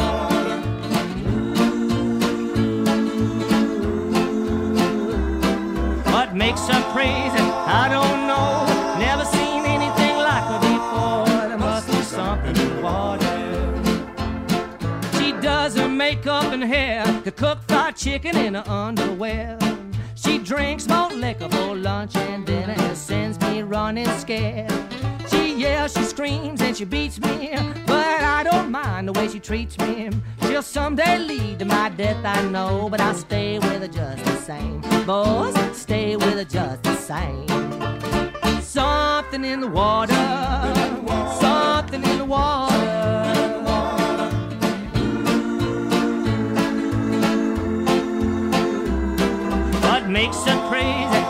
Makes her crazy. I don't know, never seen anything like her before. There must be something in water. She does her makeup and hair, to cook fried chicken in her underwear. She drinks more liquor for lunch and dinner and sends me running scared. Yells, she screams, and she beats me, but I don't mind the way she treats me. She'll someday lead to my death, I know, but I'll stay with her just the same. Boys, stay with her just the same. Something in the water, something in the water. What makes her crazy?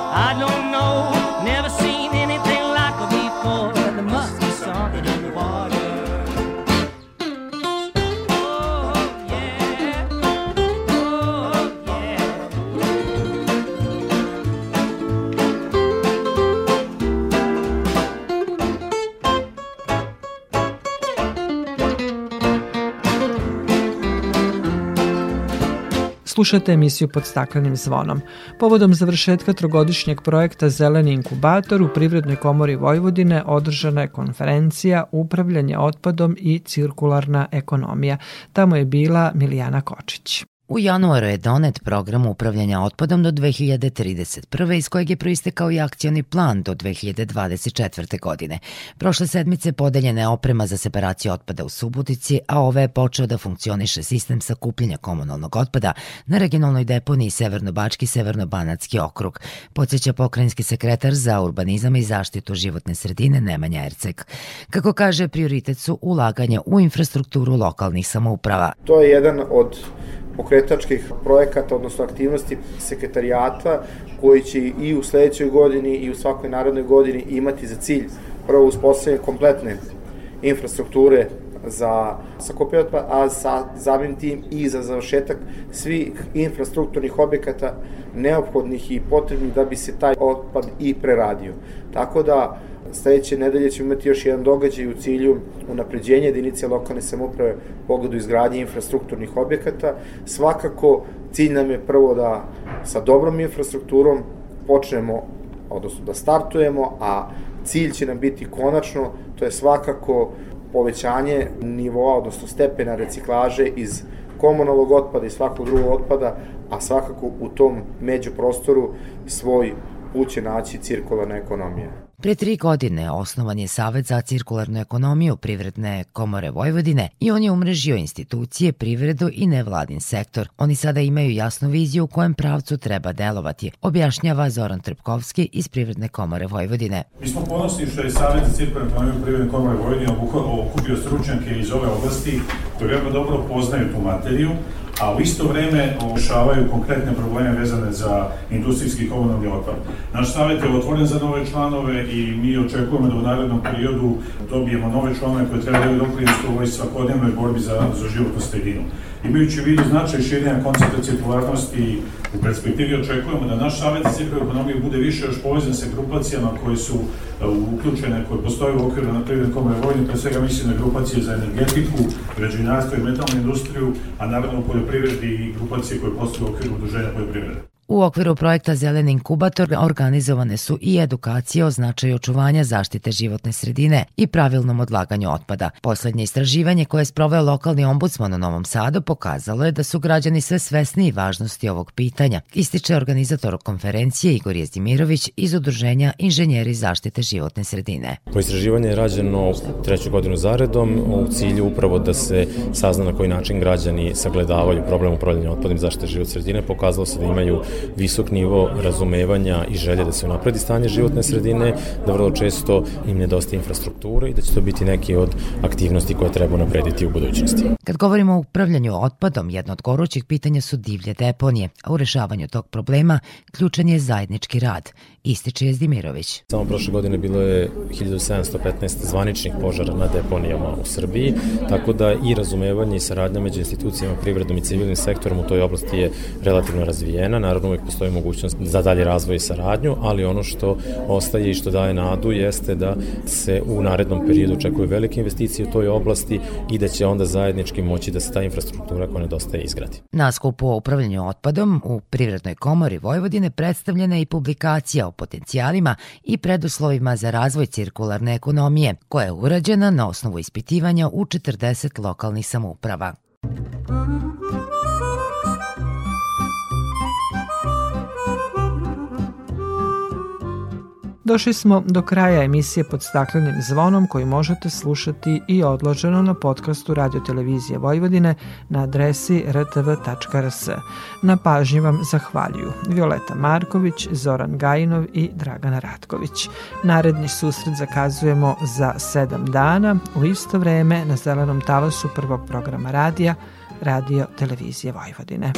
Slušate emisiju pod staklenim zvonom. Povodom završetka trogodišnjeg projekta Zeleni inkubator u Privrednoj komori Vojvodine održana je konferencija Upravljanje otpadom i cirkularna ekonomija. Tamo je bila Milijana Kočić. U januaru je donet program upravljanja otpadom do 2031. iz kojeg je proistekao i akcioni plan do 2024. godine. Prošle sedmice podeljena je oprema za separaciju otpada u Subotici, a ove je počeo da funkcioniše sistem sakupljanja komunalnog otpada na regionalnoj deponiji Severno-Bački Severno-Banatski okrug, podsjeća pokrajinski sekretar za urbanizam i zaštitu životne sredine Nemanja Erceg. Kako kaže, prioritet su ulaganje u infrastrukturu lokalnih samouprava. To je jedan od pokretačkih projekata, odnosno aktivnosti sekretarijata koji će i u sledećoj godini i u svakoj narodnoj godini imati za cilj prvo uspostavljanje kompletne infrastrukture za sakopljanje otpada, a sa zamim tim i za završetak svih infrastrukturnih objekata neophodnih i potrebnih da bi se taj otpad i preradio. Tako da sledeće nedelje ćemo imati još jedan događaj u cilju unapređenja jedinice lokalne samoprave pogledu izgradnje infrastrukturnih objekata. Svakako cilj nam je prvo da sa dobrom infrastrukturom počnemo, odnosno da startujemo, a cilj će nam biti konačno, to je svakako povećanje nivoa, odnosno stepena reciklaže iz komunalnog otpada i svakog drugog otpada, a svakako u tom međuprostoru svoj put će naći cirkularna ekonomija. Pre tri godine osnovan je Savet za cirkularnu ekonomiju Privredne komore Vojvodine i on je umrežio institucije, privredu i nevladin sektor. Oni sada imaju jasnu viziju u kojem pravcu treba delovati, objašnjava Zoran Trpkovski iz Privredne komore Vojvodine. Mi smo ponosni što je Savet za cirkularnu ekonomiju Privredne komore Vojvodine okupio stručnjake iz ove oblasti koji veoma dobro poznaju tu materiju, a u isto vreme rešavaju konkretne probleme vezane za industrijski komunalni otpad. Naš savjet je otvoren za nove članove i mi očekujemo da u narednom periodu dobijemo nove članove koje treba da doprinos u ovoj svakodnevnoj borbi za, za životnu sredinu. Imajući u vidu značaj širenja koncepta cirkularnosti u perspektivi očekujemo da naš savjet za cirkularnu ekonomiju bude više još povezan sa grupacijama koje su e, uključene, koje postoje u okviru na privredne komore Vojne, pre svega mislim na grupacije za energetiku, građevinarstvo i metalnu industriju, a naravno u poljoprivredi i grupacije koje postoje u okviru udruženja poljoprivrede. U okviru projekta Zeleni inkubator organizovane su i edukacije o značaju očuvanja zaštite životne sredine i pravilnom odlaganju otpada. Poslednje istraživanje koje je sproveo lokalni ombudsman u Novom Sadu pokazalo je da su građani sve svesniji važnosti ovog pitanja, ističe organizator konferencije Igor Jezdimirović iz Udruženja Inženjeri zaštite životne sredine. Po istraživanje je rađeno treću godinu zaredom u cilju upravo da se sazna na koji način građani sagledavaju problem upravljanja otpadom zaštite životne sredine. Pokazalo se da imaju visok nivo razumevanja i želje da se unapredi stanje životne sredine, da vrlo često im nedostaje infrastruktura i da će to biti neki od aktivnosti koje treba naprediti u budućnosti. Kad govorimo o upravljanju otpadom, jedno od gorućih pitanja su divlje deponije, a u rešavanju tog problema ključan je zajednički rad ističe Jezdimirović. Samo prošle godine bilo je 1715 zvaničnih požara na deponijama u Srbiji, tako da i razumevanje i saradnja među institucijama, privredom i civilnim sektorom u toj oblasti je relativno razvijena. Naravno, uvek postoji mogućnost za dalje razvoj i saradnju, ali ono što ostaje i što daje nadu jeste da se u narednom periodu očekuje velike investicije u toj oblasti i da će onda zajednički moći da se ta infrastruktura koja nedostaje izgradi. Na skupu o upravljanju otpadom u Privrednoj komori Vojvodine predstavljena je i publikacija o potencijalima i preduslovima za razvoj cirkularne ekonomije, koja je urađena na osnovu ispitivanja u 40 lokalnih samouprava. Došli smo do kraja emisije pod staklenim zvonom koji možete slušati i odloženo na podcastu Radio Televizije Vojvodine na adresi rtv.rs. Na pažnji vam zahvaljuju Violeta Marković, Zoran Gajinov i Dragana Ratković. Naredni susret zakazujemo za sedam dana u isto vreme na zelenom talasu prvog programa radija Radio Televizije Vojvodine.